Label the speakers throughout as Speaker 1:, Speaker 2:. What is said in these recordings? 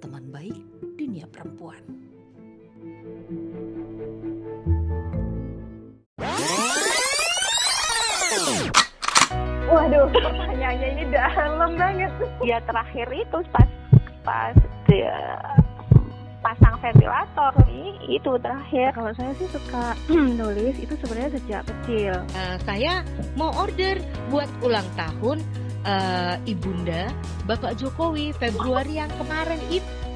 Speaker 1: teman baik dunia perempuan.
Speaker 2: Waduh, pertanyaannya ini dalam banget. Ya terakhir itu pas pas dia pasang ventilator nih itu terakhir.
Speaker 3: Kalau saya sih suka nulis itu sebenarnya sejak kecil.
Speaker 4: Uh, saya mau order buat ulang tahun uh, ibunda Bapak Jokowi Februari yang kemarin itu.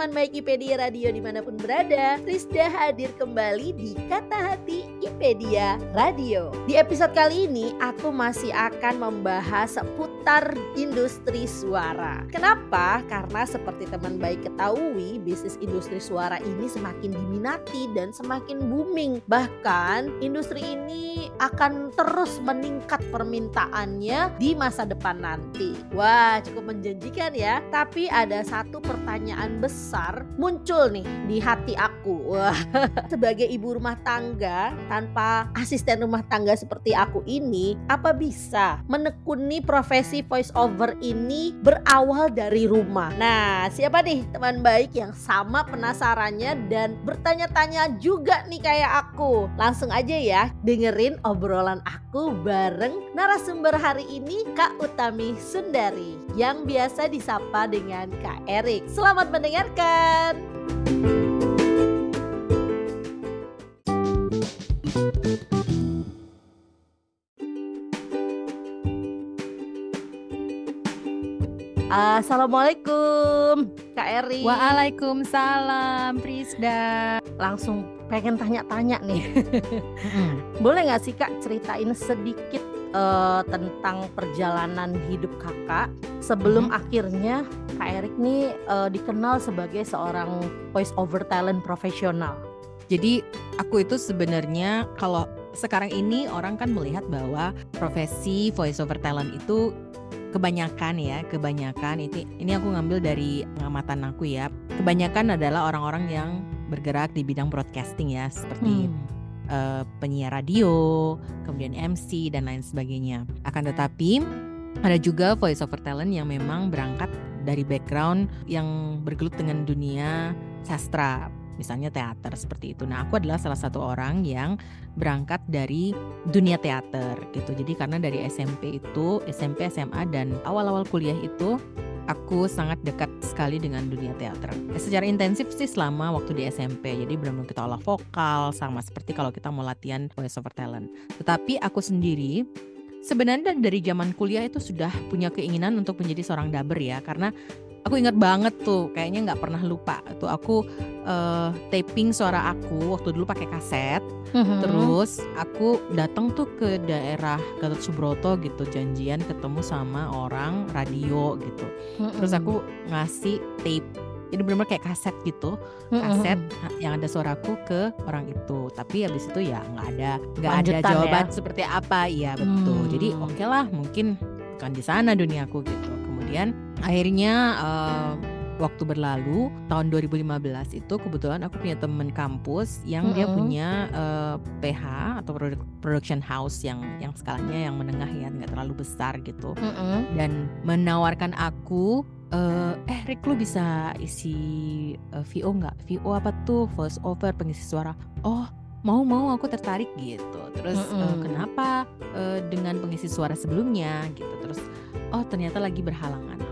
Speaker 4: Hai teman baik Radio di mana pun berada Rizda hadir kembali di Kata Hati IPedia Radio. Di episode kali ini aku masih akan membahas seputar industri suara Kenapa? Karena seperti teman baik ketahui bisnis industri suara ini semakin diminati dan semakin booming Bahkan industri ini akan terus meningkat permintaannya di masa depan nanti Wah cukup menjanjikan ya Tapi ada satu pertanyaan besar muncul nih di hati aku. Wah, sebagai ibu rumah tangga tanpa asisten rumah tangga seperti aku ini, apa bisa menekuni profesi voice over ini berawal dari rumah? Nah, siapa nih teman baik yang sama penasarannya dan bertanya-tanya juga nih kayak aku? Langsung aja ya dengerin obrolan aku bareng narasumber hari ini Kak Utami Sundari yang biasa disapa dengan Kak Erik. Selamat mendengarkan. Assalamualaikum Kak Erik.
Speaker 5: Waalaikumsalam Prisda.
Speaker 4: Langsung pengen tanya-tanya nih. Boleh nggak sih Kak ceritain sedikit uh, tentang perjalanan hidup kakak sebelum hmm. akhirnya Kak Erik nih uh, dikenal sebagai seorang voice over talent profesional.
Speaker 5: Jadi aku itu sebenarnya kalau sekarang ini orang kan melihat bahwa profesi voice over talent itu kebanyakan ya, kebanyakan itu ini aku ngambil dari pengamatan aku ya. Kebanyakan adalah orang-orang yang bergerak di bidang broadcasting ya, seperti hmm uh, penyiar radio, kemudian MC dan lain sebagainya. Akan tetapi ada juga voice over talent yang memang berangkat dari background yang bergelut dengan dunia sastra, misalnya teater seperti itu. Nah, aku adalah salah satu orang yang berangkat dari dunia teater gitu. Jadi karena dari SMP itu, SMP, SMA dan awal-awal kuliah itu aku sangat dekat sekali dengan dunia teater. Ya, secara intensif sih selama waktu di SMP. Jadi benar-benar kita olah vokal sama seperti kalau kita mau latihan voice over talent. Tetapi aku sendiri sebenarnya dari zaman kuliah itu sudah punya keinginan untuk menjadi seorang daber ya karena aku ingat banget tuh kayaknya nggak pernah lupa tuh aku uh, taping suara aku waktu dulu pakai kaset mm-hmm. terus aku datang tuh ke daerah Gatot Subroto gitu janjian ketemu sama orang radio gitu mm-hmm. terus aku ngasih tape jadi benar-benar kayak kaset gitu kaset mm-hmm. yang ada suaraku ke orang itu tapi habis itu ya nggak ada nggak ada jawaban ya? seperti apa iya betul mm. jadi oke okay lah mungkin bukan di sana duniaku gitu kemudian akhirnya uh, waktu berlalu tahun 2015 itu kebetulan aku punya temen kampus yang mm -hmm. dia punya uh, eh, PH atau production house yang yang skalanya yang menengah ya nggak terlalu besar gitu. Mm -hmm. dan menawarkan aku uh, eh Rick lu bisa isi uh, VO nggak? VO apa tuh? Voice over pengisi suara. Oh mau mau aku tertarik gitu. Terus
Speaker 4: Mm-mm.
Speaker 5: eh, kenapa eh, dengan pengisi suara sebelumnya? gitu. Terus oh ternyata lagi berhalangan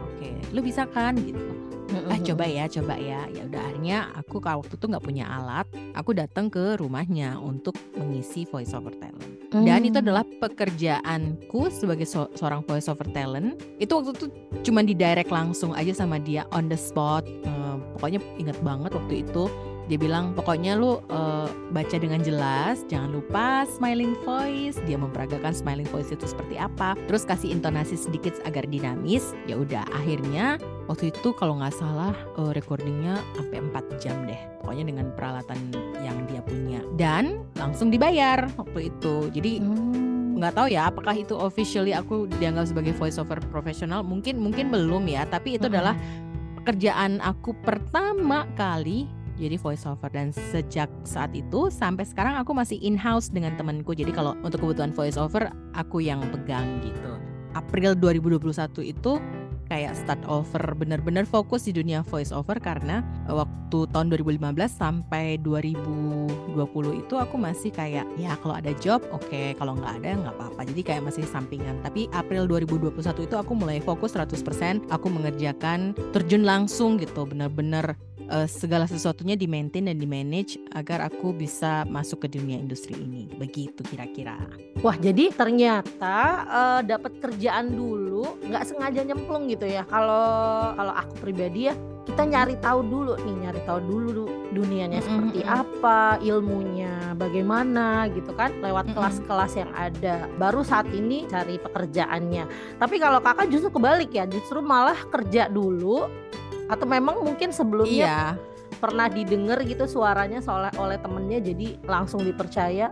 Speaker 5: lu bisa kan gitu. Eh coba ya coba ya. Ya udah akhirnya aku kalau waktu itu nggak punya alat aku datang ke rumahnya untuk mengisi voice over talent. Dan itu adalah pekerjaanku sebagai so- seorang voice over talent. Itu waktu itu cuma di direct langsung aja sama dia on the spot. Eh, pokoknya inget banget waktu itu dia bilang pokoknya lu eh, baca dengan jelas jangan lupa smiling voice. Dia memperagakan smiling voice itu seperti apa. Terus kasih intonasi sedikit agar dinamis. Ya udah akhirnya waktu itu kalau nggak salah eh, recordingnya sampai 4 jam deh. Pokoknya dengan peralatan yang dia punya. Dan langsung dibayar waktu itu. Jadi
Speaker 4: Hmm.
Speaker 5: nggak tahu ya apakah itu officially aku dianggap sebagai voice over profesional mungkin mungkin belum ya. Tapi itu adalah pekerjaan aku pertama kali jadi voice over dan sejak saat itu sampai sekarang aku masih in house dengan temanku. Jadi kalau untuk kebutuhan voice over aku yang pegang gitu. April 2021 itu kayak start over bener-bener fokus di dunia voice over karena waktu tahun 2015 sampai 2020 itu aku masih kayak ya kalau ada job oke kalau nggak ada nggak apa-apa. Jadi kayak masih sampingan. Tapi April 2021 itu aku mulai fokus 100% aku mengerjakan terjun langsung gitu bener-bener eh, segala sesuatunya di maintain dan di manage agar aku bisa masuk ke dunia industri ini. Begitu kira-kira.
Speaker 4: Wah jadi ternyata eh, dapat kerjaan dulu nggak sengaja nyemplung gitu ya. Kalau kalau aku pribadi ya kita nyari tahu dulu nih nyari tahu dulu dunianya
Speaker 5: Mm-mm,
Speaker 4: seperti apa, ilmunya bagaimana gitu kan lewat
Speaker 5: Mm-mm.
Speaker 4: kelas-kelas yang ada. Baru saat ini cari pekerjaannya. Tapi kalau kakak justru kebalik ya, justru malah kerja dulu atau memang mungkin sebelumnya
Speaker 5: iya
Speaker 4: pernah didengar gitu suaranya soalnya oleh temennya jadi langsung dipercaya.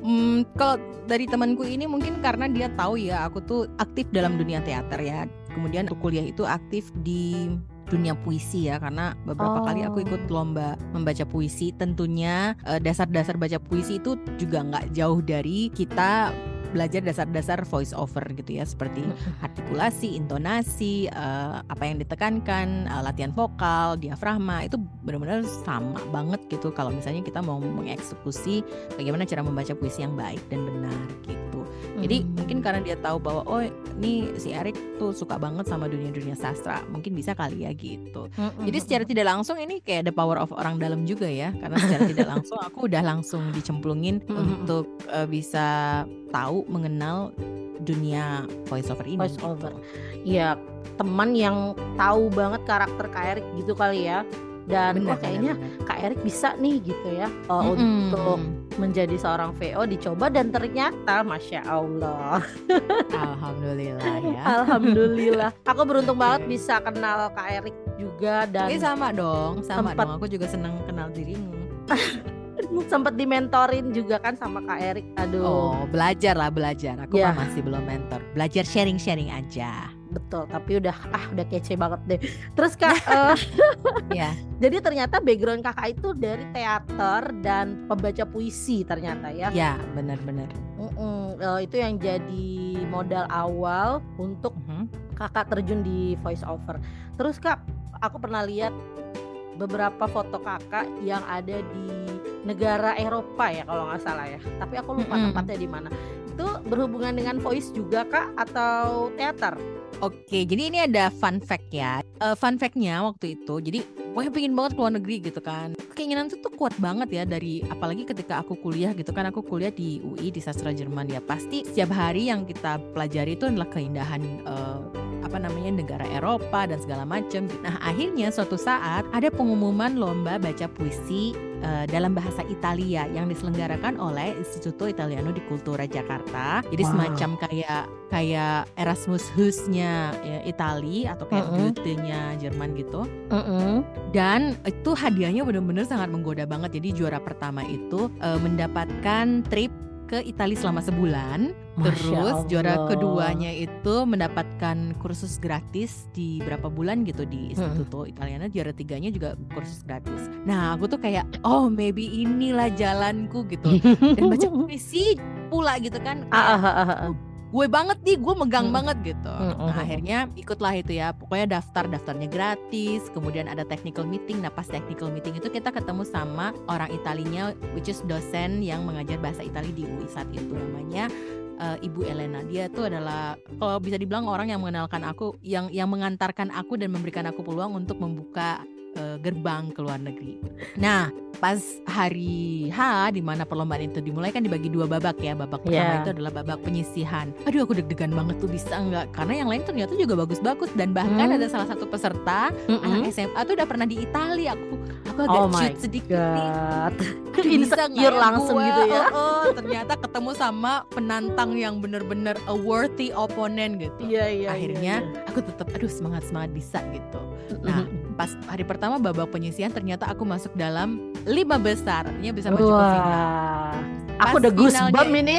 Speaker 5: Hmm, kalau dari temanku ini mungkin karena dia tahu ya aku tuh aktif dalam dunia teater ya. Kemudian untuk kuliah itu aktif di dunia puisi ya karena beberapa kali aku ikut lomba membaca puisi. Tentunya eh, dasar-dasar baca puisi itu juga nggak jauh dari kita belajar dasar-dasar voice over gitu ya seperti artikulasi, intonasi, eh, apa yang ditekankan, eh, latihan vokal, diafragma itu benar-benar sama banget gitu kalau misalnya kita mau mengeksekusi bagaimana cara membaca puisi yang baik dan benar gitu. Jadi
Speaker 4: Hmm.
Speaker 5: mungkin karena dia tahu bahwa oh ini si Erik tuh suka banget sama dunia-dunia sastra, mungkin bisa kali ya gitu. Jadi secara tidak langsung ini kayak the power of orang dalam juga ya karena secara tidak langsung aku udah langsung dicemplungin untuk eh, bisa tahu mengenal dunia voice over ini.
Speaker 4: Voice
Speaker 5: gitu.
Speaker 4: Iya, teman yang tahu banget karakter Kak Erik gitu kali ya. Dan
Speaker 5: Benar,
Speaker 4: wah kayaknya
Speaker 5: benar,
Speaker 4: Kak Erik bisa nih gitu ya uh,
Speaker 5: benar.
Speaker 4: untuk menjadi seorang VO dicoba dan ternyata masya Allah,
Speaker 5: Alhamdulillah ya.
Speaker 4: alhamdulillah. Aku beruntung banget bisa kenal Kak Erik juga dan
Speaker 5: Ini sama dong, sama
Speaker 4: Sempat-
Speaker 5: dong. Aku juga senang kenal dirimu.
Speaker 4: sempat dimentorin juga kan sama Kak Erik. Aduh,
Speaker 5: Oh, belajar lah belajar. Aku
Speaker 4: Ya.
Speaker 5: mah masih belum mentor. Belajar sharing-sharing aja.
Speaker 4: Betul. Tapi udah ah udah kece banget deh. Terus Kak, eh,
Speaker 5: Ya.
Speaker 4: jadi ternyata background Kakak itu dari teater dan pembaca puisi ternyata ya.
Speaker 5: Ya, benar-benar.
Speaker 4: Mm-mm, eh, itu yang jadi modal awal untuk
Speaker 5: Mhm.
Speaker 4: kakak terjun di voice over. Terus kak, aku pernah lihat beberapa foto kakak yang ada di negara Eropa ya kalau nggak salah ya. Tapi aku lupa
Speaker 5: Mm-mm.
Speaker 4: tempatnya di mana. Itu berhubungan dengan voice juga kak atau teater?
Speaker 5: Oke, jadi ini ada fun fact ya. Eh, fun fact-nya waktu itu, jadi pokoknya pengen banget keluar negeri gitu kan. Keinginan itu tuh kuat banget ya dari apalagi ketika aku kuliah gitu kan. Aku kuliah di UI di sastra Jerman ya. Pasti setiap hari yang kita pelajari itu adalah keindahan eh, apa namanya negara Eropa dan segala macam. Nah akhirnya suatu saat ada pengumuman lomba baca puisi eh, dalam bahasa Italia yang diselenggarakan oleh Istituto Italiano di Cultura Jakarta. Jadi
Speaker 4: Wow.
Speaker 5: semacam kayak kayak Erasmus Hus-nya ya, Itali atau kayak
Speaker 4: Mm-mm.
Speaker 5: Goethe-nya Jerman gitu.
Speaker 4: Mm-mm.
Speaker 5: Dan itu hadiahnya benar-benar sangat menggoda banget. Jadi juara pertama itu eh, mendapatkan trip ke Italia selama sebulan.
Speaker 4: Masya
Speaker 5: Terus juara
Speaker 4: Allah.
Speaker 5: keduanya itu mendapatkan kursus gratis di berapa bulan gitu di Istituto Italiano. Juara tiganya juga kursus gratis. Nah aku tuh kayak oh maybe inilah jalanku gitu. Dan baca puisi pula gitu kan. Kayak,
Speaker 4: ah, ah, ah.
Speaker 5: Gue banget nih gue megang
Speaker 4: Mm.
Speaker 5: banget gitu
Speaker 4: Mm, mm,
Speaker 5: nah
Speaker 4: mm.
Speaker 5: akhirnya ikutlah itu ya pokoknya daftar daftarnya gratis kemudian ada technical meeting nah pas technical meeting itu kita ketemu sama orang Italinya which is dosen yang mengajar bahasa Itali di UI saat itu namanya eh, Ibu Elena dia tuh adalah kalau bisa dibilang orang yang mengenalkan aku yang yang mengantarkan aku dan memberikan aku peluang untuk membuka eh, gerbang ke luar negeri nah pas hari H di mana perlombaan itu dimulai kan dibagi dua babak ya babak pertama
Speaker 4: Yeah.
Speaker 5: itu adalah babak penyisihan aduh aku deg-degan banget tuh bisa nggak karena yang lain ternyata juga bagus-bagus dan bahkan
Speaker 4: Hmm.
Speaker 5: ada salah satu peserta
Speaker 4: Mm-mm.
Speaker 5: anak SMA tuh udah pernah di Italia aku aku agak
Speaker 4: Oh
Speaker 5: sedikit nih
Speaker 4: God.
Speaker 5: Nggak
Speaker 4: Insecure
Speaker 5: ya
Speaker 4: langsung
Speaker 5: gue?
Speaker 4: gitu ya.
Speaker 5: Oh, oh, ternyata ketemu sama penantang yang bener-bener a worthy opponent gitu
Speaker 4: Iya iya.
Speaker 5: akhirnya aku tetap aduh semangat semangat bisa gitu Nah, pas hari pertama babak penyisihan ternyata aku masuk dalam lima besar, artinya bisa maju ke final.
Speaker 4: Aku udah goosebump ini.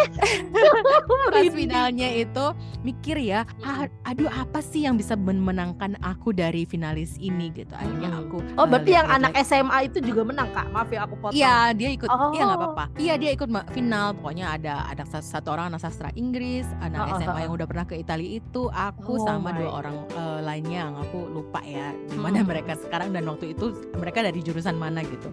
Speaker 5: Pas finalnya itu mikir ya, "Ah, aduh apa sih yang bisa memenangkan aku dari finalis ini gitu. Akhirnya aku
Speaker 4: Oh,
Speaker 5: eh,
Speaker 4: berarti yang anak SMA itu juga menang, Kak. Maaf ya aku potong.
Speaker 5: Iya dia ikut, iya nggak
Speaker 4: Oh.
Speaker 5: apa-apa. Iya dia ikut final. Pokoknya ada ada sa- satu orang anak sastra Inggris, anak
Speaker 4: Oh,
Speaker 5: SMA
Speaker 4: oh,
Speaker 5: yang udah pernah ke Italia itu, aku
Speaker 4: Oh
Speaker 5: sama dua orang eh, lainnya yang aku lupa ya di mana
Speaker 4: Hmm.
Speaker 5: mereka sekarang dan waktu itu mereka dari jurusan mana gitu.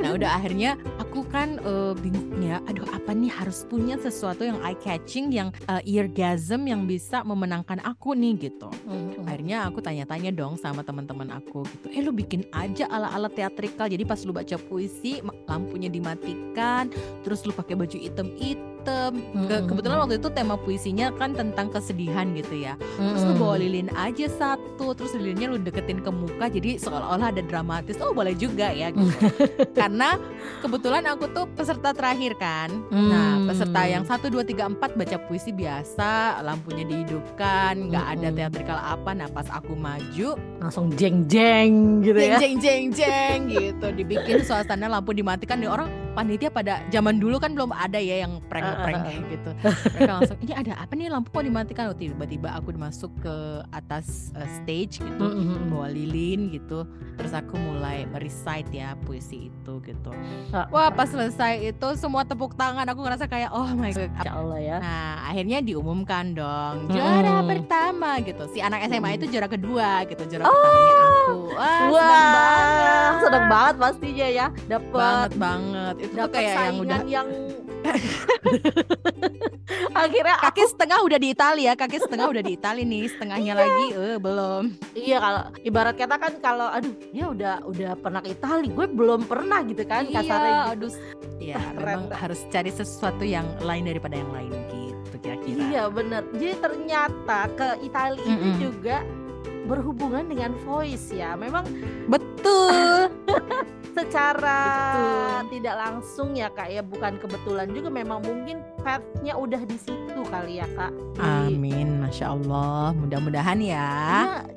Speaker 5: Nah udah akhirnya aku kan eh, bingung ya, aduh apa nih harus punya sesuatu yang eye catching, yang eh, eargasm yang bisa memenangkan aku nih gitu.
Speaker 4: Mhm.
Speaker 5: akhirnya aku tanya-tanya dong sama teman-teman aku gitu. Eh lu bikin aja ala-ala teatrikal. Jadi pas lu baca puisi lampunya dimatikan terus lu pakai baju hitam-hitam Ke- kebetulan waktu itu tema puisinya kan tentang kesedihan gitu ya. Terus lu bawa lilin aja satu terus lilinnya lu deketin ke muka jadi seolah-olah ada dramatis. Oh boleh juga ya gitu. karena kebetulan aku tuh peserta terakhir kan. Nah
Speaker 4: Hmm.
Speaker 5: peserta yang satu dua tiga empat baca puisi biasa lampunya dihidupkan nggak ada teatrikal apa. Nah pas aku maju
Speaker 4: langsung jeng-jeng gitu
Speaker 5: jeng
Speaker 4: ya.
Speaker 5: jeng jeng jeng gitu. Dibikin suasana lampu dimatikan nih orang panitia pada zaman dulu kan belum ada ya yang prank prank kayak gitu mereka langsung ini ada apa nih lampu kok dimatikan Oh, tiba-tiba aku masuk ke atas uh, stage gitu
Speaker 4: Mhm.
Speaker 5: bawa lilin gitu terus aku mulai merecite ya puisi itu gitu
Speaker 4: Ah.
Speaker 5: wah pas selesai itu semua tepuk tangan aku ngerasa kayak oh my god
Speaker 4: Insya Allah ya.
Speaker 5: Nah, akhirnya diumumkan dong juara
Speaker 4: Mm-mm.
Speaker 5: pertama gitu. Si anak SMA itu juara kedua gitu, juara
Speaker 4: Oh.
Speaker 5: pertamanya aku. Wah, seneng
Speaker 4: Wah,
Speaker 5: banget.
Speaker 4: seneng banget pastinya ya. Dapat
Speaker 5: banget banget. Itu kayak yang udah
Speaker 4: yang akhirnya aku
Speaker 5: kaki setengah udah di Italia, kaki setengah udah di Italia nih, setengahnya lagi eh belum.
Speaker 4: iya kalau ibarat kata kan kalau aduh ya udah udah pernah ke Itali gue belum pernah gitu kan kasarnya
Speaker 5: iya,
Speaker 4: gitu.
Speaker 5: aduh. Ya, memang harus cari sesuatu yang lain daripada yang lain gitu kira-kira.
Speaker 4: Iya bener Jadi ternyata ke Italia itu
Speaker 5: Mm-mm.
Speaker 4: juga berhubungan dengan voice ya Memang
Speaker 5: Betul.
Speaker 4: secara
Speaker 5: Betul.
Speaker 4: tidak langsung ya kak ya Bukan kebetulan juga memang mungkin path-nya udah di situ kali ya kak Di-
Speaker 5: Amin, masya Allah. Mudah-mudahan ya.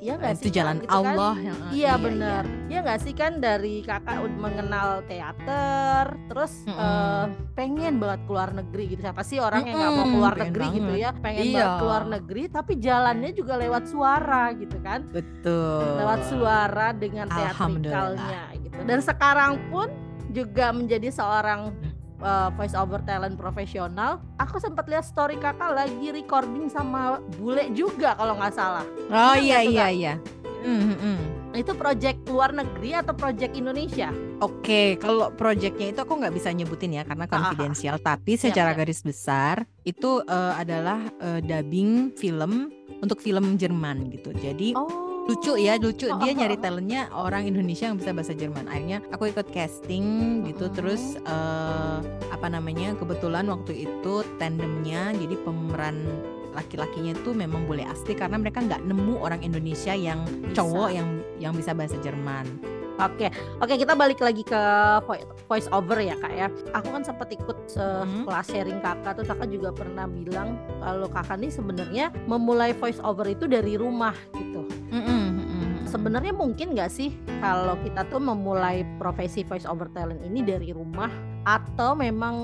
Speaker 4: Iya, ya nggak
Speaker 5: Itu
Speaker 4: sih,
Speaker 5: jalan
Speaker 4: Gitu kan?
Speaker 5: Allah yang
Speaker 4: Iya bener Ya nggak sih kan dari kakak udah mengenal teater Terus
Speaker 5: Mm-mm.
Speaker 4: eh, pengen banget keluar negeri gitu Siapa sih orang yang nggak mau keluar
Speaker 5: pengen
Speaker 4: negeri gitu
Speaker 5: banget.
Speaker 4: ya Pengen
Speaker 5: Iya.
Speaker 4: banget keluar negeri Tapi jalannya juga lewat suara gitu kan
Speaker 5: Betul.
Speaker 4: Lewat suara dengan teatrikalnya gitu Dan sekarang pun juga menjadi seorang uh, voice over talent profesional Aku sempat lihat story kakak lagi recording sama bule juga kalau nggak salah
Speaker 5: Oh iya iya iya. Hmm, hmm.
Speaker 4: Itu project luar negeri atau project Indonesia?
Speaker 5: Oke, kalau proyeknya itu aku nggak bisa nyebutin ya karena
Speaker 4: Ah, ah, ah.
Speaker 5: konfidensial. Tapi secara garis besar itu eh, adalah eh, dubbing film untuk film Jerman gitu. Jadi
Speaker 4: Oh.
Speaker 5: Lucu ya, lucu.
Speaker 4: Oh,
Speaker 5: Dia
Speaker 4: oh,
Speaker 5: nyari
Speaker 4: oh.
Speaker 5: talentnya orang Indonesia yang bisa bahasa Jerman. Akhirnya aku ikut casting gitu. Terus eh, apa namanya? Kebetulan waktu itu tandemnya jadi pemeran laki-lakinya itu memang boleh asli karena mereka nggak nemu orang Indonesia yang
Speaker 4: Bisa.
Speaker 5: cowok yang yang bisa bahasa Jerman.
Speaker 4: Oke, oke kita balik lagi ke vo- voice over ya kak ya. Aku kan sempat ikut uh,
Speaker 5: Mhm.
Speaker 4: kelas sharing kakak, tuh kakak juga pernah bilang kalau kakak ini sebenarnya memulai voice over itu dari rumah gitu.
Speaker 5: Mm-mm, mm-mm.
Speaker 4: Sebenarnya mungkin nggak sih kalau kita tuh memulai profesi voice over talent ini dari rumah atau memang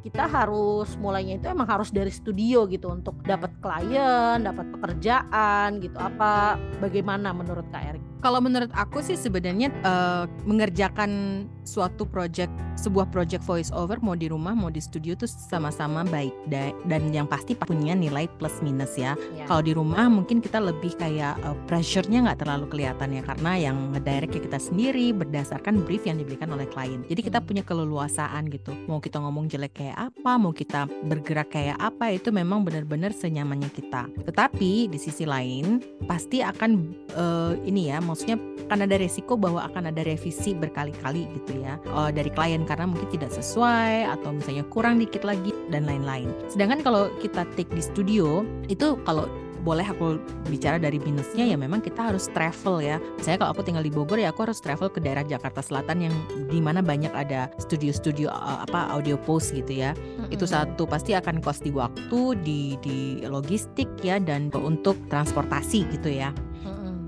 Speaker 4: kita harus mulainya itu emang harus dari studio gitu untuk dapat klien, dapat pekerjaan gitu. Apa bagaimana menurut Kak Erik?
Speaker 5: Kalau menurut aku sih sebenarnya eh, mengerjakan suatu project sebuah project voice over mau di rumah mau di studio tuh sama-sama baik da- dan yang pasti punya nilai plus minus ya.
Speaker 4: Ya.
Speaker 5: Kalau di rumah mungkin kita lebih kayak uh, pressure-nya nggak terlalu kelihatan ya karena yang ngedirect ya kita sendiri berdasarkan brief yang diberikan oleh klien. Jadi kita punya keleluasaan gitu. Mau kita ngomong jelek kayak apa, mau kita bergerak kayak apa itu memang benar-benar senyamannya kita. Tetapi di sisi lain pasti akan eh, ini ya, maksudnya akan ada resiko bahwa akan ada revisi berkali-kali gitu ya eh, dari klien karena mungkin tidak sesuai atau misalnya kurang dikit lagi dan lain-lain. Sedangkan kalau kita take di studio itu kalau boleh aku bicara dari minusnya ya memang kita harus travel ya. Misalnya kalau aku tinggal di Bogor ya aku harus travel ke daerah Jakarta Selatan yang di mana banyak ada studio-studio uh, apa audio post gitu ya. Itu satu pasti akan cost di waktu, di di logistik ya dan untuk transportasi gitu ya.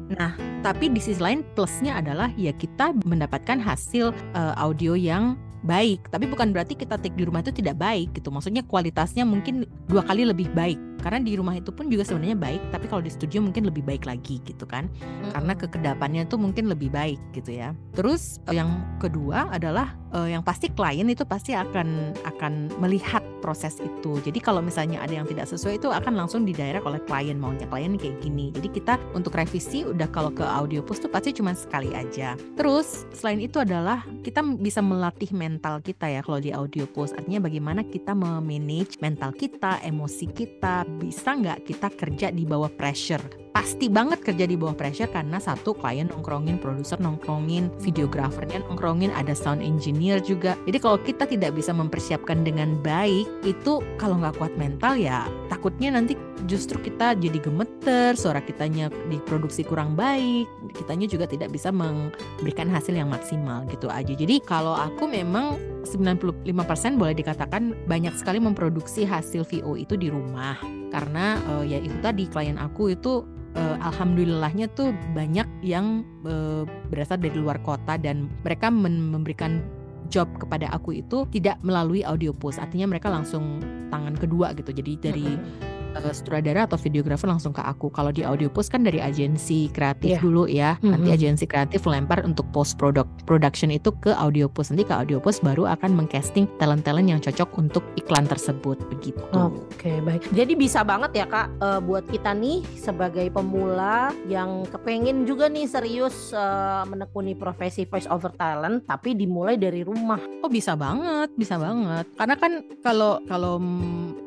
Speaker 5: Nah, tapi di sisi lain plusnya adalah ya kita mendapatkan hasil uh, audio yang baik. Tapi bukan berarti kita take di rumah itu tidak baik gitu. Maksudnya kualitasnya mungkin dua kali lebih baik. Karena di rumah itu pun juga sebenarnya baik, tapi kalau di studio mungkin lebih baik lagi gitu kan. Karena kekedapannya tuh mungkin lebih baik gitu ya. Terus eh, yang kedua adalah eh, yang pasti klien itu pasti akan akan melihat proses itu. Jadi kalau misalnya ada yang tidak sesuai itu akan langsung didirect oleh klien maunya klien kayak gini. Jadi kita untuk revisi udah kalau ke audio post tuh pasti cuma sekali aja. Terus selain itu adalah kita bisa melatih mental kita ya kalau di audio post. Artinya bagaimana kita memanage mental kita, emosi kita, bisa nggak kita kerja di bawah pressure pasti banget kerja di bawah pressure karena satu klien nongkrongin, produser nongkrongin, videografernya nongkrongin, ada sound engineer juga. Jadi kalau kita tidak bisa mempersiapkan dengan baik, itu kalau nggak kuat mental ya takutnya nanti justru kita jadi gemeter, suara kitanya diproduksi kurang baik, kitanya juga tidak bisa memberikan hasil yang maksimal gitu aja. Jadi kalau aku memang 95% boleh dikatakan banyak sekali memproduksi hasil VO itu di rumah karena eh, ya itu tadi klien aku itu eh, alhamdulillahnya tuh banyak yang eh, berasal dari luar kota dan mereka memberikan job kepada aku itu tidak melalui audio post artinya mereka langsung tangan kedua gitu. Jadi dari eh, sutradara atau videografer langsung ke aku kalau di audio post kan dari agensi kreatif
Speaker 4: Iya.
Speaker 5: dulu ya nanti
Speaker 4: Mhm.
Speaker 5: agensi kreatif lempar untuk post product production itu ke audio post nanti ke audio post baru akan mengcasting talent-talent yang cocok untuk iklan tersebut begitu
Speaker 4: Oke baik. Jadi bisa banget ya kak eh, buat kita nih sebagai pemula yang kepengen juga nih serius eh, menekuni profesi voice over talent, tapi dimulai dari rumah.
Speaker 5: Oh bisa banget, bisa banget. Karena kan kalau kalau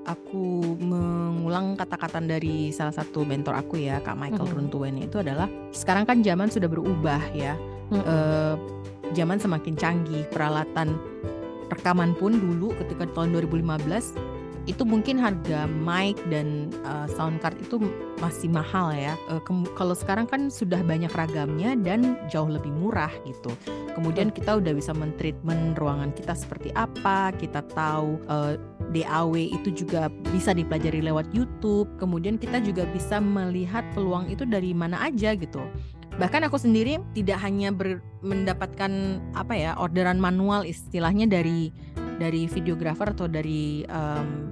Speaker 5: aku mengulang kata-kata dari salah satu mentor aku ya, Kak Michael
Speaker 4: Mhm.
Speaker 5: Runtuwen itu adalah sekarang kan zaman sudah berubah ya. Eh, zaman semakin canggih, peralatan rekaman pun dulu ketika tahun 2015 itu mungkin harga mic dan uh, sound card itu masih mahal ya. Kem- kalau sekarang kan sudah banyak ragamnya dan jauh lebih murah gitu. Kemudian kita udah bisa mentreatment ruangan kita seperti apa, kita tahu eh, DAW itu juga bisa dipelajari lewat YouTube. Kemudian kita juga bisa melihat peluang itu dari mana aja gitu. Bahkan aku sendiri tidak hanya ber- mendapatkan apa ya orderan manual istilahnya dari dari videografer atau dari em,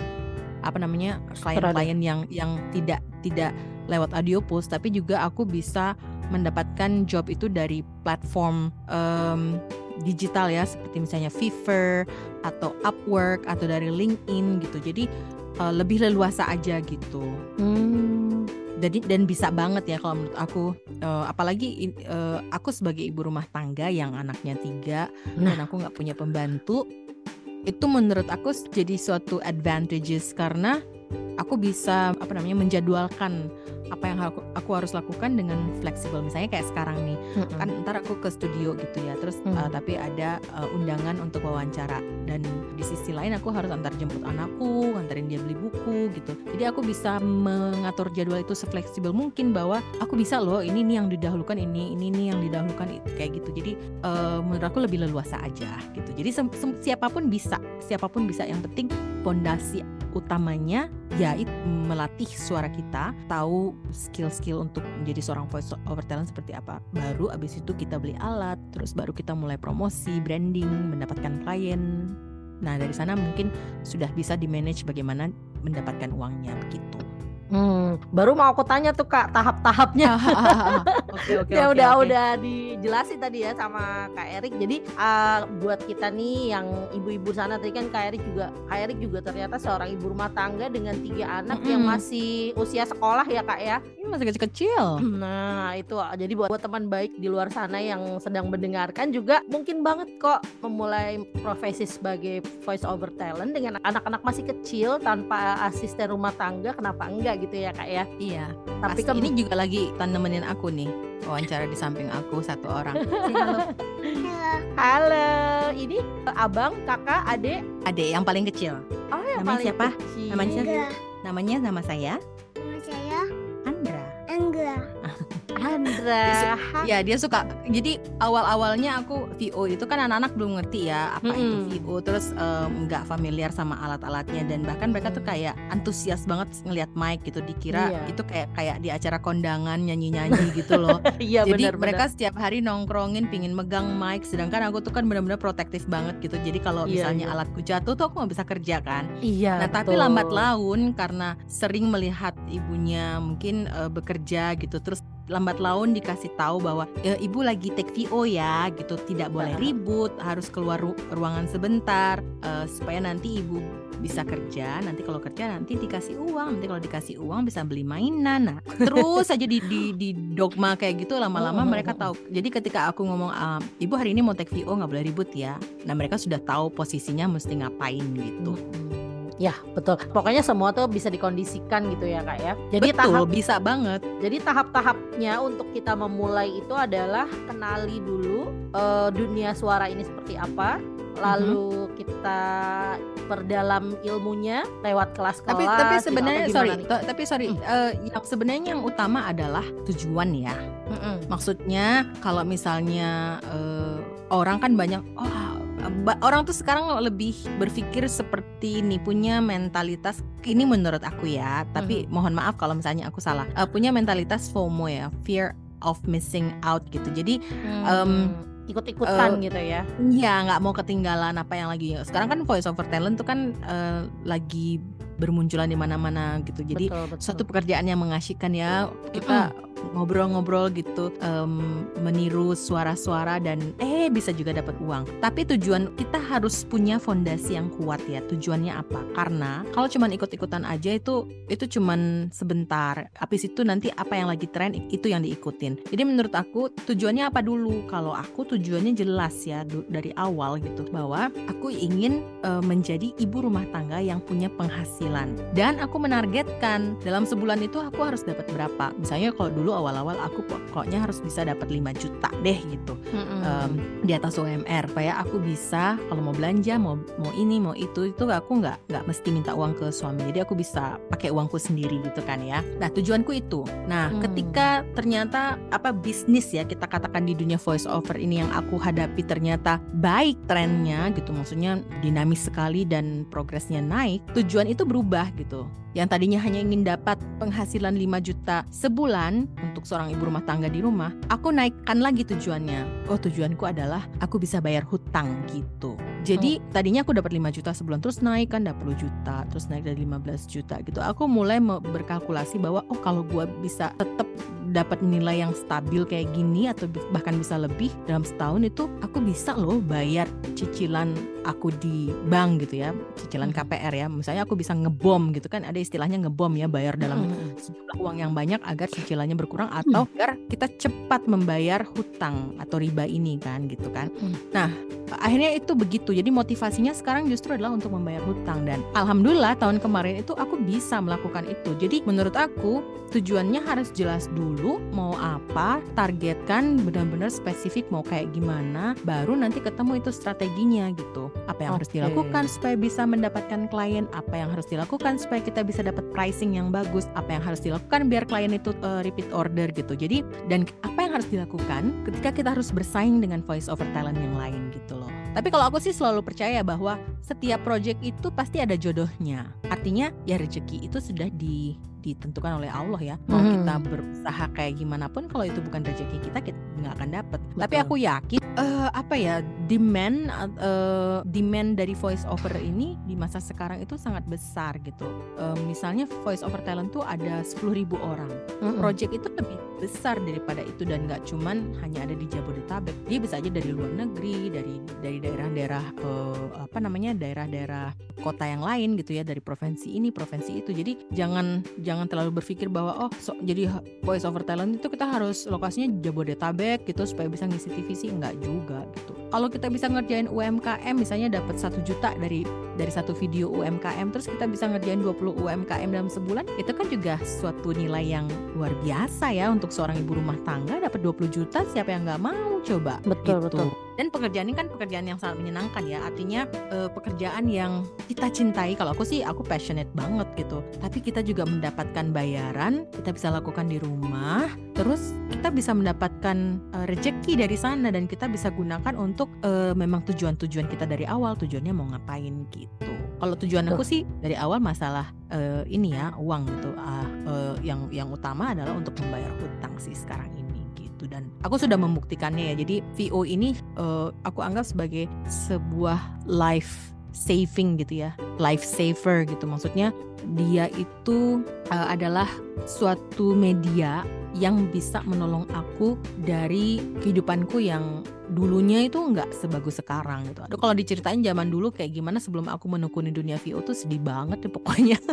Speaker 5: apa namanya klien-klien yang yang tidak tidak lewat audio post, tapi juga aku bisa mendapatkan job itu dari platform em, digital ya seperti misalnya Fiverr atau Upwork atau dari LinkedIn gitu. Jadi eh, lebih leluasa aja gitu.
Speaker 4: Hmm.
Speaker 5: Jadi dan bisa banget ya kalau menurut aku eh, apalagi eh, aku sebagai ibu rumah tangga yang anaknya tiga
Speaker 4: Nah.
Speaker 5: dan aku nggak punya pembantu itu menurut aku jadi suatu advantages karena aku bisa apa namanya menjadwalkan apa yang aku, aku harus lakukan dengan fleksibel. Misalnya kayak sekarang nih
Speaker 4: Mm-mm.
Speaker 5: kan ntar aku ke studio gitu ya terus
Speaker 4: Hmm.
Speaker 5: uh, tapi ada uh, undangan untuk wawancara. Dan di sisi lain aku harus antar jemput anakku antarin dia beli buku gitu. Jadi aku bisa mengatur jadwal itu sefleksibel mungkin bahwa aku bisa loh ini nih yang didahulukan ini ini nih yang didahulukan itu kayak gitu. Jadi uh, menurut aku lebih leluasa aja gitu. Jadi siapa pun bisa siapa pun bisa. Yang penting pondasi utamanya ya itu melatih suara kita tahu skill-skill untuk menjadi seorang voice over talent seperti apa. Baru abis itu kita beli alat terus baru kita mulai promosi branding mendapatkan klien. Nah dari sana mungkin sudah bisa di manage bagaimana mendapatkan uangnya begitu
Speaker 4: Hmm, baru mau aku tanya tuh kak tahap-tahapnya.
Speaker 5: Oke oke
Speaker 4: ya udah
Speaker 5: oke.
Speaker 4: udah dijelasin tadi ya sama Kak Erik. Jadi uh, buat kita nih yang ibu-ibu sana tadi kan Kak Erik juga Kak Erik juga ternyata seorang ibu rumah tangga dengan tiga anak yang
Speaker 5: Mm-mm.
Speaker 4: masih usia sekolah ya Kak ya.
Speaker 5: Ini masih kecil-kecil.
Speaker 4: Nah itu jadi buat, buat teman baik di luar sana yang sedang mendengarkan juga mungkin banget kok memulai profesi sebagai voice over talent dengan anak-anak masih kecil tanpa asisten rumah tangga kenapa enggak gitu ya Kak ya.
Speaker 5: Iya.
Speaker 4: Tapi kan
Speaker 5: ini juga lagi nemenin aku nih wawancara di samping aku satu orang. Halo.
Speaker 4: Halo, ini abang, kakak, adik.
Speaker 5: Adek yang paling kecil.
Speaker 4: Oh, yang
Speaker 5: Namanya
Speaker 4: paling
Speaker 5: siapa?
Speaker 4: kecil.
Speaker 5: Namanya siapa? Namanya Nama saya Andra. Ya dia suka. Jadi awal-awalnya aku VO itu kan anak-anak belum ngerti ya apa itu
Speaker 4: Mm-mm.
Speaker 5: VO. Terus nggak familiar sama alat-alatnya dan bahkan mereka tuh kayak antusias banget ngelihat mic gitu. Dikira
Speaker 4: Iya.
Speaker 5: itu kayak kayak di acara kondangan nyanyi-nyanyi gitu loh.
Speaker 4: Iya
Speaker 5: Jadi
Speaker 4: benar
Speaker 5: mereka setiap hari nongkrongin pingin megang mic sedangkan aku tuh kan benar-benar protektif banget gitu. Jadi kalau
Speaker 4: Iya,
Speaker 5: misalnya
Speaker 4: iya.
Speaker 5: alatku jatuh tuh aku nggak bisa kerja kan.
Speaker 4: Iya.
Speaker 5: Nah, tapi
Speaker 4: betul.
Speaker 5: lambat laun karena sering melihat ibunya mungkin eh, bekerja gitu, terus lambat laun dikasih tahu bahwa "E, ibu lagi take VO ya, gitu, tidak boleh
Speaker 4: Nah.
Speaker 5: ribut, harus keluar ru- ruangan sebentar eh, supaya nanti ibu bisa kerja. Nanti kalau kerja nanti dikasih uang, nanti kalau dikasih uang bisa beli mainan. Nah, terus aja di, di, di dogma kayak gitu lama-lama
Speaker 4: Mm, mm,
Speaker 5: mereka tahu. Jadi ketika aku ngomong "Ah, ibu hari ini mau take VO nggak boleh ribut ya. Nah mereka sudah tahu posisinya mesti ngapain gitu.
Speaker 4: Mm-mm. Ya betul. Pokoknya semua tuh bisa dikondisikan gitu ya kak ya. Jadi
Speaker 5: Betul,
Speaker 4: tahap
Speaker 5: bisa banget.
Speaker 4: jadi tahap-tahapnya untuk kita memulai itu adalah kenali dulu eh, dunia suara ini seperti apa. Lalu kita perdalam ilmunya lewat kelas-kelas.
Speaker 5: Tapi tapi
Speaker 4: gitu,
Speaker 5: sebenarnya
Speaker 4: atau
Speaker 5: sorry,
Speaker 4: nih?
Speaker 5: tapi sorry,
Speaker 4: Hmm.
Speaker 5: eh, yang sebenarnya yang utama adalah tujuan ya.
Speaker 4: Mm-mm.
Speaker 5: Maksudnya kalau misalnya eh, orang kan banyak oh orang tuh sekarang lebih berpikir seperti ini punya mentalitas ini menurut aku ya. Tapi
Speaker 4: Mhm.
Speaker 5: mohon maaf kalau misalnya aku salah. Eh, punya mentalitas FOMO ya, fear of missing out gitu. Jadi
Speaker 4: Hmm, ikut-ikutan gitu ya.
Speaker 5: Iya, nggak mau ketinggalan apa yang lagi. Sekarang kan voice over talent tuh kan eh, lagi bermunculan di mana-mana gitu. Jadi
Speaker 4: betul, betul.
Speaker 5: suatu pekerjaan yang mengasyikkan ya. Kita ngobrol-ngobrol gitu, em, meniru suara-suara dan eh bisa juga dapat uang. Tapi tujuan kita harus punya fondasi yang kuat ya. Tujuannya apa? Karena kalau cuman ikut-ikutan aja itu itu cuman sebentar. Habis itu nanti apa yang lagi tren itu yang diikutin. Jadi menurut aku tujuannya apa dulu? Kalau aku tujuannya jelas ya dari awal gitu bahwa aku ingin eh, menjadi ibu rumah tangga yang punya penghasilan dan aku menargetkan dalam sebulan itu aku harus dapat berapa. Misalnya kalau dulu awal-awal aku pokoknya harus bisa dapat 5 juta deh gitu
Speaker 4: Mm-mm.
Speaker 5: em, di atas UMR supaya aku bisa kalau mau belanja mau mau ini mau itu itu aku nggak nggak mesti minta uang ke suami. Jadi aku bisa pakai uangku sendiri gitu kan ya. Nah tujuanku itu. Nah
Speaker 4: Hmm.
Speaker 5: ketika ternyata apa bisnis ya kita katakan di dunia voice over ini yang aku hadapi ternyata baik trennya gitu maksudnya dinamis sekali dan progresnya naik tujuan itu berubah gitu. Yang tadinya hanya ingin dapat penghasilan 5 juta sebulan untuk seorang ibu rumah tangga di rumah, aku naikkan lagi tujuannya. Oh, tujuanku adalah aku bisa bayar hutang gitu. Jadi tadinya aku dapat 5 juta sebulan terus naik kan 20 juta, terus naik dari 15 juta gitu. Aku mulai berkalkulasi bahwa oh kalau gua bisa tetap dapat nilai yang stabil kayak gini atau bahkan bisa lebih dalam setahun itu aku bisa loh bayar cicilan aku di bank gitu ya, cicilan
Speaker 4: Mhm.
Speaker 5: KPR ya. Misalnya aku bisa ngebom gitu kan ada istilahnya ngebom ya bayar dalam
Speaker 4: Mm-mm.
Speaker 5: sejumlah uang yang banyak agar cicilannya berkurang atau agar kita cepat membayar hutang atau riba ini kan gitu kan.
Speaker 4: Hmm.
Speaker 5: Nah, akhirnya itu begitu. Jadi motivasinya sekarang justru adalah untuk membayar hutang dan alhamdulillah tahun kemarin itu aku bisa melakukan itu. Jadi menurut aku tujuannya harus jelas dulu mau apa, targetkan benar-benar spesifik mau kayak gimana, baru nanti ketemu itu strateginya gitu. Apa yang harus
Speaker 4: Oke.
Speaker 5: dilakukan supaya bisa mendapatkan klien, apa yang harus dilakukan supaya kita bisa dapat pricing yang bagus, apa yang harus dilakukan biar klien itu uh, repeat order gitu. Jadi dan apa yang harus dilakukan ketika kita harus bersaing dengan voice over talent yang lain gitu loh. Tapi kalau aku sih selalu percaya bahwa setiap project itu pasti ada jodohnya. Artinya ya rezeki itu sudah ditentukan oleh Allah ya. Mau
Speaker 4: Mhm.
Speaker 5: kita berusaha kayak gimana pun kalau itu bukan rezeki kita kita nggak akan dapet. Tapi aku yakin eh, apa ya demand eh, demand dari voice over ini di masa sekarang itu sangat besar gitu. Eh, misalnya voice over talent tuh ada 10.000 orang.
Speaker 4: Mm-mm.
Speaker 5: project itu lebih besar daripada itu dan nggak cuman hanya ada di Jabodetabek. Dia bisa aja dari luar negeri dari dari daerah-daerah eh, apa namanya daerah-daerah kota yang lain gitu ya dari provinsi ini provinsi itu. Jadi jangan jangan terlalu berpikir bahwa oh so- jadi voice over talent itu kita harus lokasinya Jabodetabek gitu supaya bisa ngisi TV sih nggak juga gitu kalau kita bisa ngerjain UMKM misalnya dapat satu juta dari dari satu video UMKM terus kita bisa ngerjain 20 UMKM dalam sebulan itu kan juga suatu nilai yang luar biasa ya untuk seorang ibu rumah tangga dapat 20 juta siapa yang nggak mau coba
Speaker 4: Betul,
Speaker 5: gitu.
Speaker 4: betul.
Speaker 5: Dan pekerjaan ini kan pekerjaan yang sangat menyenangkan ya. Artinya eh, pekerjaan yang kita cintai kalau aku sih aku passionate banget gitu. Tapi kita juga mendapatkan bayaran kita bisa lakukan di rumah terus kita bisa mendapatkan eh, rezeki dari sana dan kita bisa gunakan untuk eh, memang tujuan-tujuan kita dari awal tujuannya mau ngapain gitu. Kalau tujuan aku sih dari awal masalah eh, ini ya uang gitu. Ah eh, yang yang utama adalah untuk membayar hutang sih sekarang ini dan aku sudah membuktikannya ya. Jadi VO ini eh, aku anggap sebagai sebuah life saving gitu ya. Life saver gitu. Maksudnya dia itu eh, adalah suatu media yang bisa menolong aku dari kehidupanku yang dulunya itu nggak sebagus sekarang gitu. Aduh kalau diceritain zaman dulu kayak gimana sebelum aku menekuni dunia VO tuh sedih banget deh pokoknya.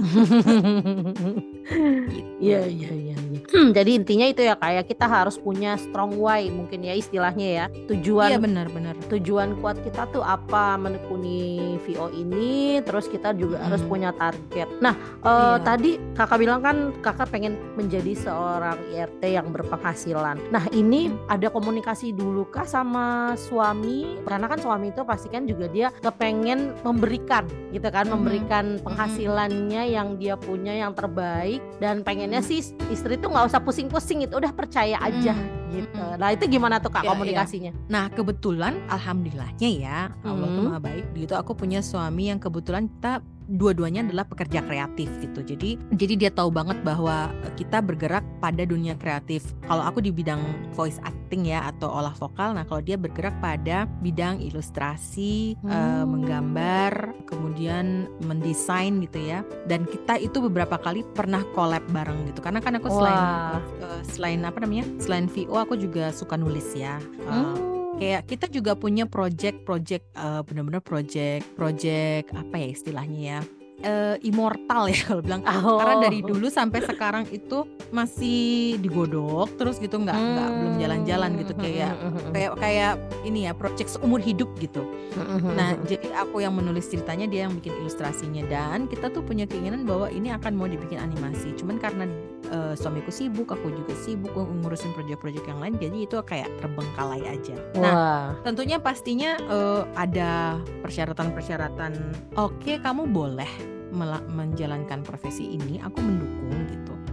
Speaker 5: Gitu.
Speaker 4: Iya iya iya. iya. Hmm, Jadi intinya itu ya kayak kita harus punya strong why mungkin ya istilahnya ya tujuan
Speaker 5: Iya benar-benar.
Speaker 4: tujuan kuat kita tuh apa menekuni VO ini terus kita juga harus
Speaker 5: Mm.
Speaker 4: punya target. Nah
Speaker 5: Iya.
Speaker 4: tadi kakak bilang kan kakak pengen menjadi seorang IRT yang berpenghasilan. Nah ini
Speaker 5: Mm.
Speaker 4: ada komunikasi dulu kah sama suami? Karena kan suami itu pasti kan juga dia kepengen memberikan gitu kan,
Speaker 5: Mhm.
Speaker 4: memberikan penghasilannya yang dia punya yang terbaik dan pengennya sih istri tuh nggak usah pusing-pusing itu udah percaya aja
Speaker 5: Mm.
Speaker 4: gitu. Nah itu gimana tuh kak
Speaker 5: iya.
Speaker 4: komunikasinya?
Speaker 5: Nah kebetulan alhamdulillahnya ya Allah tuh
Speaker 4: Hmm.
Speaker 5: maha baik gitu aku punya suami yang kebetulan kita dua-duanya adalah pekerja kreatif gitu jadi jadi dia tahu banget bahwa kita bergerak pada dunia kreatif kalau aku di bidang voice acting ya atau olah vokal nah kalau dia bergerak pada bidang ilustrasi eh,
Speaker 4: Hmm.
Speaker 5: menggambar kemudian mendesain gitu ya dan kita itu beberapa kali pernah collab bareng gitu karena kan aku selain
Speaker 4: Wah.
Speaker 5: eh, selain apa namanya selain VO aku juga suka nulis ya Eh,
Speaker 4: Hmm.
Speaker 5: Kayak kita juga punya project-project eh, benar-benar project-project apa ya istilahnya ya eh, immortal ya kalau bilang
Speaker 4: Oh.
Speaker 5: karena dari dulu sampai sekarang itu masih digodok terus gitu nggak nggak belum jalan-jalan gitu
Speaker 4: Hmm.
Speaker 5: kayak kayak kayak ini ya project seumur hidup gitu Nah,
Speaker 4: Hmm.
Speaker 5: jadi aku yang menulis ceritanya, dia yang bikin ilustrasinya dan kita tuh punya keinginan bahwa ini akan mau dibikin animasi. Cuman karena eh, suamiku sibuk, aku juga sibuk ngurusin proyek-proyek yang lain, jadi itu kayak terbengkalai aja. Nah, tentunya pastinya eh, ada persyaratan-persyaratan. Oke, kamu boleh menjalankan profesi ini, aku mendukung.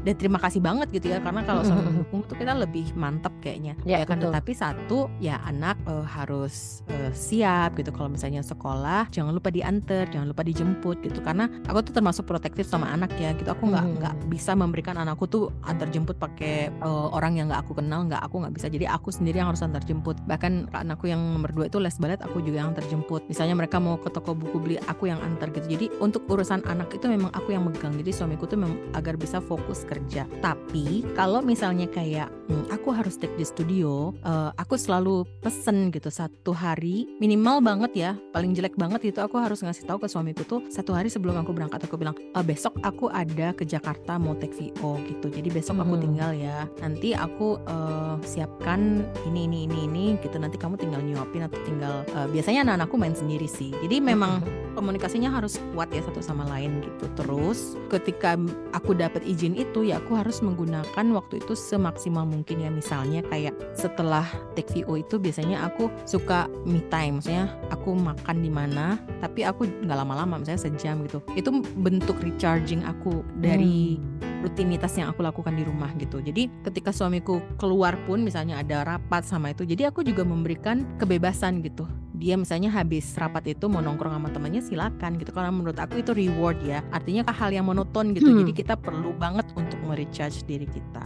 Speaker 5: Dan terima kasih banget gitu ya, karena kalau suami mendukung tuh kita lebih mantap kayaknya.
Speaker 4: Ya,
Speaker 5: Ya, kan,
Speaker 4: betul.
Speaker 5: tetapi satu ya anak eh, harus eh, siap gitu. Kalau misalnya sekolah, jangan lupa diantar, jangan lupa dijemput gitu. Karena aku tuh termasuk protektif sama anak ya gitu. Aku nggak
Speaker 4: Mhm.
Speaker 5: nggak bisa memberikan anakku tuh antar jemput pakai eh, orang yang nggak aku kenal, nggak aku nggak bisa. Jadi aku sendiri yang harus antar jemput. Bahkan anakku yang nomor dua itu les balet, aku juga yang antar jemput. Misalnya mereka mau ke toko buku beli, aku yang antar gitu. Jadi untuk urusan anak itu memang aku yang megang. Jadi suamiku tuh memang agar bisa fokus kerja. Tapi kalau misalnya kayak hmm, aku harus take di studio, eh, aku selalu pesen gitu satu hari minimal banget ya, paling jelek banget itu aku harus ngasih tahu ke suamiku tuh satu hari sebelum aku berangkat aku bilang "Eh, besok aku ada ke Jakarta mau take VO gitu. Jadi besok aku
Speaker 4: Mhm.
Speaker 5: tinggal ya. Nanti aku eh, siapkan ini ini ini ini gitu. Nanti kamu tinggal nyuapin atau tinggal eh, biasanya anak-anakku main sendiri sih. Jadi memang komunikasinya harus kuat ya satu sama lain gitu. Terus ketika aku dapat izin itu ya aku harus menggunakan waktu itu semaksimal mungkin ya misalnya kayak setelah take VO itu biasanya aku suka me time maksudnya aku makan di mana tapi aku nggak lama-lama misalnya sejam gitu itu bentuk recharging aku dari rutinitas yang aku lakukan di rumah gitu. Jadi ketika suamiku keluar pun misalnya ada rapat sama itu, jadi aku juga memberikan kebebasan gitu. Dia misalnya habis rapat itu mau nongkrong sama temannya silakan gitu. Karena menurut aku itu reward ya. Artinya hal yang monoton gitu.
Speaker 4: Hmm.
Speaker 5: jadi kita perlu banget untuk merecharge diri kita.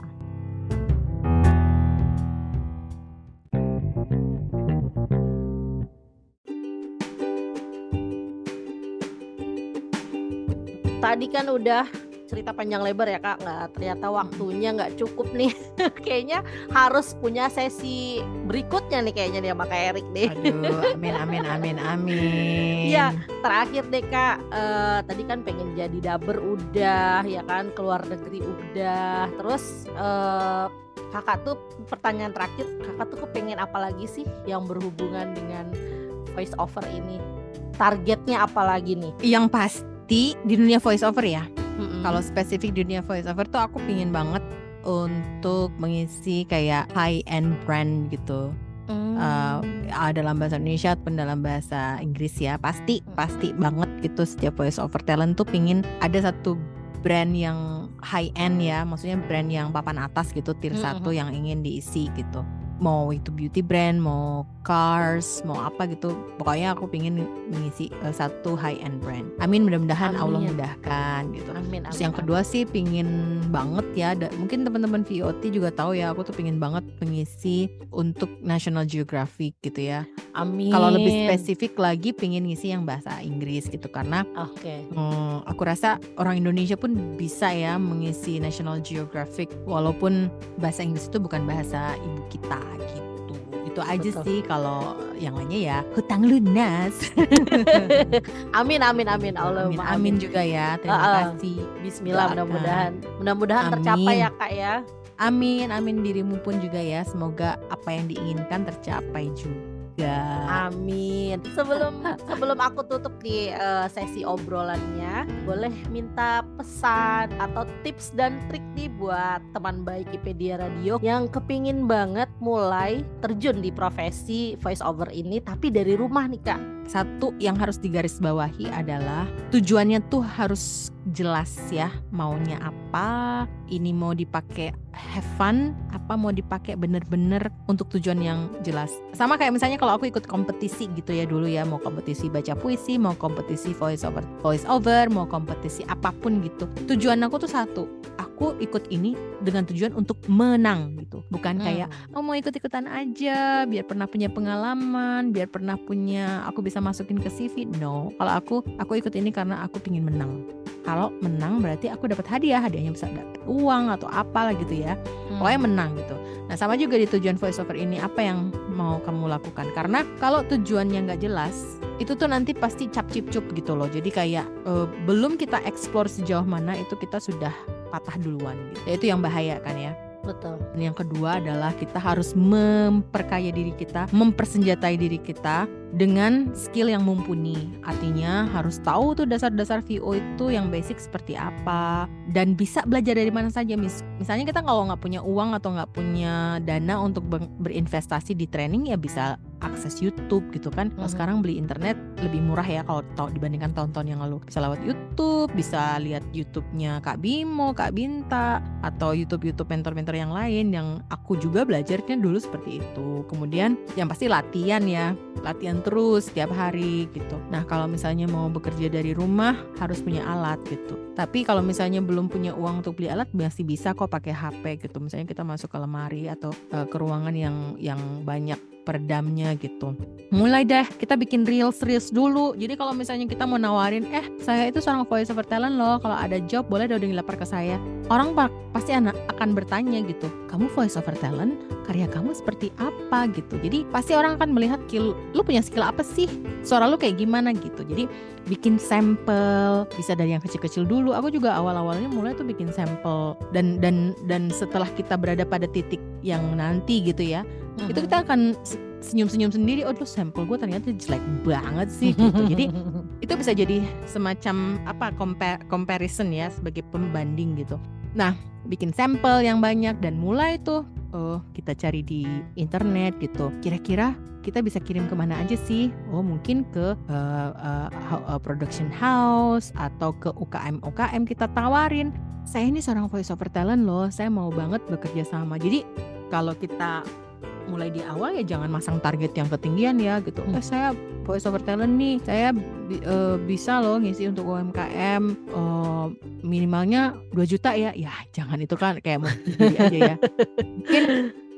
Speaker 4: Tadi kan udah cerita panjang lebar ya kak, nggak ternyata waktunya nggak cukup nih. kayaknya harus punya sesi berikutnya nih kayaknya nih sama Kak Erik nih.
Speaker 5: aduh amin amin amin amin
Speaker 4: Iya. Terakhir deh kak, eh, tadi kan pengen jadi daber udah, ya kan keluar negeri udah. Terus eh, kakak tuh pertanyaan terakhir, kakak tuh kepengen apa lagi sih yang berhubungan dengan voice over ini? Targetnya apa lagi nih?
Speaker 5: yang pasti di dunia voice over ya
Speaker 4: Mm-mm.
Speaker 5: Kalau spesifik dunia voice over tuh aku pingin banget untuk mengisi kayak high end brand gitu.
Speaker 4: Hmm.
Speaker 5: Uh, dalam bahasa Indonesia ataupun dalam bahasa Inggris ya pasti pasti banget gitu setiap voice over talent tuh pingin ada satu brand yang high end ya maksudnya brand yang papan atas gitu tier
Speaker 4: Mm,
Speaker 5: satu yang ingin diisi gitu mau itu beauty brand mau cars mau apa gitu pokoknya aku pingin mengisi uh, satu high end brand amin mudah-mudahan Allah
Speaker 4: Amin.
Speaker 5: mudahkan gitu
Speaker 4: Amin,
Speaker 5: Terus
Speaker 4: amin,
Speaker 5: yang kedua sih pingin banget ya, da- mungkin teman-teman VOT juga tahu ya, aku tuh pingin banget mengisi untuk National Geographic gitu ya.
Speaker 4: amin.
Speaker 5: Kalau lebih spesifik lagi pingin ngisi yang bahasa Inggris gitu karena
Speaker 4: Oke.
Speaker 5: hmm, aku rasa orang Indonesia pun bisa ya mengisi National Geographic walaupun bahasa Inggris itu bukan bahasa ibu kita gitu. Itu aja
Speaker 4: Betul.
Speaker 5: sih kalau yang lainnya ya hutang lunas.
Speaker 4: amin, amin, amin. Allah
Speaker 5: amin, amin juga ya. Terima
Speaker 4: Uh-uh.
Speaker 5: kasih.
Speaker 4: Bismillah mudah-mudahan mudah-mudahan tercapai ya kak ya.
Speaker 5: Amin, amin dirimu pun juga ya. Semoga apa yang diinginkan tercapai juga.
Speaker 4: Amin. Sebelum sebelum aku tutup di eh, sesi obrolannya, boleh minta pesan atau tips dan trik nih buat teman baik IPedia Radio yang kepingin banget mulai terjun di profesi voice over ini tapi dari rumah nih kak.
Speaker 5: Satu yang harus digarisbawahi adalah tujuannya tuh harus jelas ya. Maunya apa? Ini mau dipakai have fun? Apa mau dipakai bener-bener untuk tujuan yang jelas? Sama kayak misalnya kalau aku ikut kompetisi gitu ya dulu ya, mau kompetisi baca puisi, mau kompetisi voice over, voice over, mau kompetisi apa pun gitu. Tujuan aku tuh satu. Aku ikut ini dengan tujuan untuk menang gitu. Bukan kayak oh mau ikut-ikutan aja biar pernah punya pengalaman biar pernah punya aku bisa masukin ke CV no kalau aku aku ikut ini karena aku pingin menang kalau menang berarti aku dapat hadiah hadiahnya bisa dapat uang atau apalah gitu ya.
Speaker 4: Hmm.
Speaker 5: pokoknya menang gitu. Nah sama juga di tujuan voiceover ini apa yang mau kamu lakukan? Karena kalau tujuannya nggak jelas itu tuh nanti pasti cap cip cup gitu loh. Jadi kayak eh, belum kita explore sejauh mana itu kita sudah patah duluan gitu. Ya itu yang bahaya kan ya
Speaker 4: betul.
Speaker 5: dan yang kedua adalah kita harus memperkaya diri kita, mempersenjatai diri kita dengan skill yang mumpuni. Artinya harus tahu tuh dasar-dasar VO itu yang basic seperti apa dan bisa belajar dari mana saja. Mis- misalnya kita kalau nggak punya uang atau nggak punya dana untuk ber- berinvestasi di training ya bisa akses YouTube gitu kan. Kalau
Speaker 4: Mhm.
Speaker 5: sekarang beli internet lebih murah ya kalau tau- dibandingkan tahun-tahun yang lalu. Bisa lewat YouTube, bisa lihat YouTube-nya Kak Bimo, Kak Binta atau YouTube-YouTube mentor-mentor yang lain yang aku juga belajarnya dulu seperti itu. Kemudian yang pasti latihan ya, latihan terus setiap hari gitu. Nah kalau misalnya mau bekerja dari rumah harus punya alat gitu. Tapi kalau misalnya belum punya uang untuk beli alat masih bisa kok pakai HP gitu. Misalnya kita masuk ke lemari atau eh, ke ruangan yang yang banyak peredamnya gitu. Mulai deh kita bikin reels reels dulu. Jadi kalau misalnya kita mau nawarin, eh saya itu seorang voice over talent loh. Kalau ada job boleh dong dilapor ke saya. Orang pa- pasti anak akan bertanya gitu. Kamu voice over talent? Karya kamu seperti apa gitu. Jadi pasti orang akan melihat skill, lu punya skill apa sih? Suara lu kayak gimana gitu. Jadi bikin sampel bisa dari yang kecil-kecil dulu. Aku juga awal-awalnya mulai tuh bikin sampel dan dan dan setelah kita berada pada titik yang nanti gitu ya itu kita akan se- senyum-senyum sendiri oh dulu sampel gue ternyata jelek banget sih gitu jadi itu bisa jadi semacam apa compare, comparison ya sebagai pembanding gitu nah bikin sampel yang banyak dan mulai tuh oh kita cari di internet gitu. Kira-kira kita bisa kirim ke mana aja sih? Oh mungkin ke uh, uh, uh, production house atau ke UKM UKM kita tawarin. Saya ini seorang voice over talent loh saya mau banget bekerja sama. Jadi kalau kita mulai di awal ya jangan masang target yang ketinggian ya gitu.
Speaker 4: Hmm.
Speaker 5: Eh saya voice over talent nih, saya bi- eh, bisa loh ngisi untuk UMKM eh, minimalnya 2 juta ya. Ya jangan itu kan kayak mau aja ya. Mungkin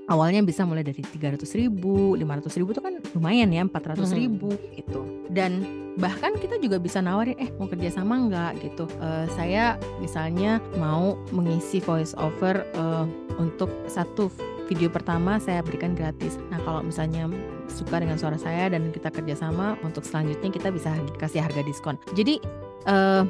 Speaker 5: awalnya bisa mulai dari 300 ribu, 500 ribu itu kan lumayan ya 400 ribu gitu. Dan bahkan kita juga bisa nawarin eh mau kerja sama nggak gitu. Eh, saya misalnya mau mengisi voice over eh, untuk satu video pertama saya berikan gratis. Nah kalau misalnya suka dengan suara saya dan kita kerjasama untuk selanjutnya kita bisa kasih harga diskon. Jadi eh,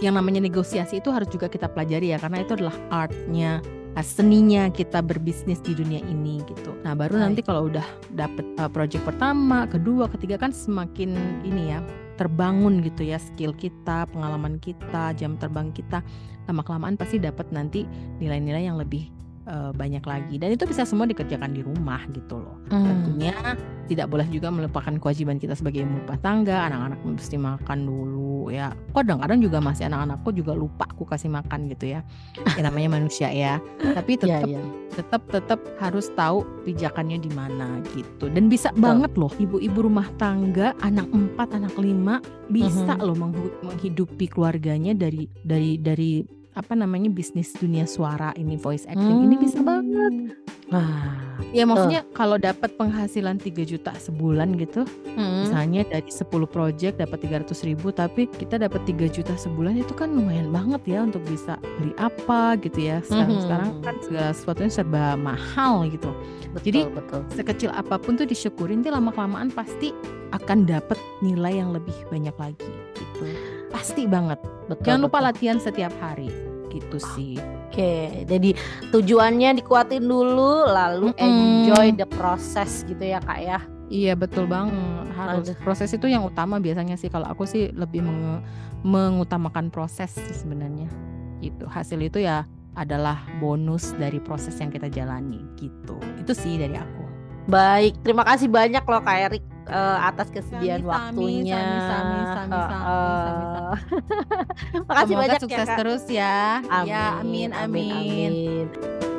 Speaker 5: yang namanya negosiasi itu harus juga kita pelajari ya karena itu adalah artnya uh, seninya kita berbisnis di dunia ini gitu. Nah baru nanti kalau udah dapet uh, project pertama, kedua, ketiga kan semakin ini ya terbangun gitu ya skill kita, pengalaman kita, jam terbang kita lama kelamaan pasti dapat nanti nilai-nilai yang lebih uh, banyak lagi dan itu bisa semua dikerjakan di rumah gitu loh. Tentunya tidak boleh juga melupakan kewajiban kita sebagai ibu rumah tangga, anak-anak mesti makan dulu ya. Kadang-kadang juga masih anak-anakku juga lupa aku kasih makan gitu ya. Ya namanya manusia ya. Tapi
Speaker 4: Ya,
Speaker 5: tetap
Speaker 4: ya.
Speaker 5: tetap tetap harus tahu pijakannya di mana gitu. Dan bisa banget loh ibu-ibu rumah tangga, anak empat, anak lima bisa
Speaker 4: Mhm.
Speaker 5: loh menghu- menghidupi keluarganya dari dari dari apa namanya bisnis dunia suara ini voice acting ini bisa
Speaker 4: Hmm.
Speaker 5: banget.
Speaker 4: Wah.
Speaker 5: Ya maksudnya kalau dapat penghasilan 3 juta sebulan gitu,
Speaker 4: Hmm.
Speaker 5: misalnya dari 10 project dapat 300 ribu, tapi kita dapat 3 juta sebulan itu kan lumayan banget ya untuk bisa beli apa gitu ya. Sekarang
Speaker 4: Mhm.
Speaker 5: sekarang kan segala sesuatunya serba mahal gitu.
Speaker 4: Betul,
Speaker 5: Jadi
Speaker 4: betul.
Speaker 5: sekecil apa pun tuh disyukurin, nanti lama kelamaan pasti akan dapat nilai yang lebih banyak lagi gitu. Pasti banget.
Speaker 4: betul.
Speaker 5: Jangan lupa
Speaker 4: betul.
Speaker 5: latihan setiap hari gitu sih.
Speaker 4: Oke, jadi tujuannya dikuatin dulu, lalu
Speaker 5: Mm-mm.
Speaker 4: enjoy the process gitu ya kak ya.
Speaker 5: Iya betul banget harus
Speaker 4: Aduh.
Speaker 5: proses itu yang utama biasanya sih kalau aku sih lebih menge- mengutamakan proses sih sebenarnya gitu hasil itu ya adalah bonus dari proses yang kita jalani gitu itu sih dari aku
Speaker 4: Baik, terima kasih banyak loh Kak Erik eh, atas kesediaan
Speaker 5: Sami-sami,
Speaker 4: waktunya.
Speaker 5: sami-sami, sami-sami,
Speaker 4: Heeh.
Speaker 5: sami-sami.
Speaker 4: Makasih
Speaker 5: Semoga
Speaker 4: banyak
Speaker 5: sukses
Speaker 4: ya Kak.
Speaker 5: terus ya
Speaker 4: Amin,
Speaker 5: ya amin amin,
Speaker 4: amin.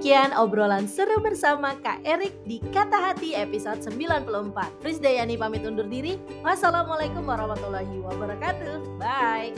Speaker 4: Demikian obrolan seru bersama Kak Erik di Kata Hati episode 94. Prisdayani pamit undur diri. Wassalamualaikum warahmatullahi wabarakatuh. Bye.